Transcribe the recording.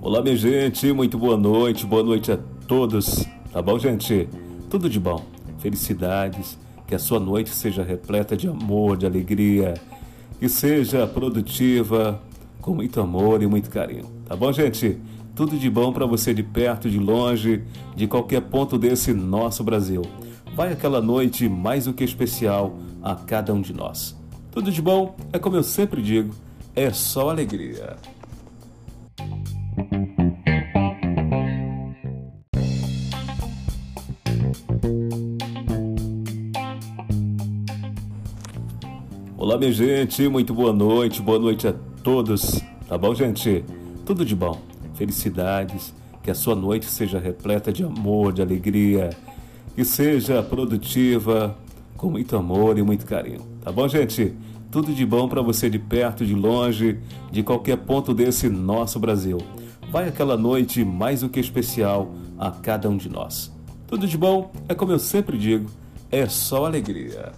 Olá, minha gente, muito boa noite, boa noite a todos, tá bom, gente? Tudo de bom, felicidades, que a sua noite seja repleta de amor, de alegria, que seja produtiva, com muito amor e muito carinho, tá bom, gente? Tudo de bom para você de perto, de longe, de qualquer ponto desse nosso Brasil. Vai aquela noite mais do que especial a cada um de nós. Tudo de bom é como eu sempre digo, é só alegria. Olá, minha gente, muito boa noite, boa noite a todos, tá bom, gente? Tudo de bom, felicidades, que a sua noite seja repleta de amor, de alegria, que seja produtiva, com muito amor e muito carinho, tá bom, gente? Tudo de bom para você de perto, de longe, de qualquer ponto desse nosso Brasil. Vai aquela noite mais do que especial a cada um de nós. Tudo de bom é como eu sempre digo, é só alegria.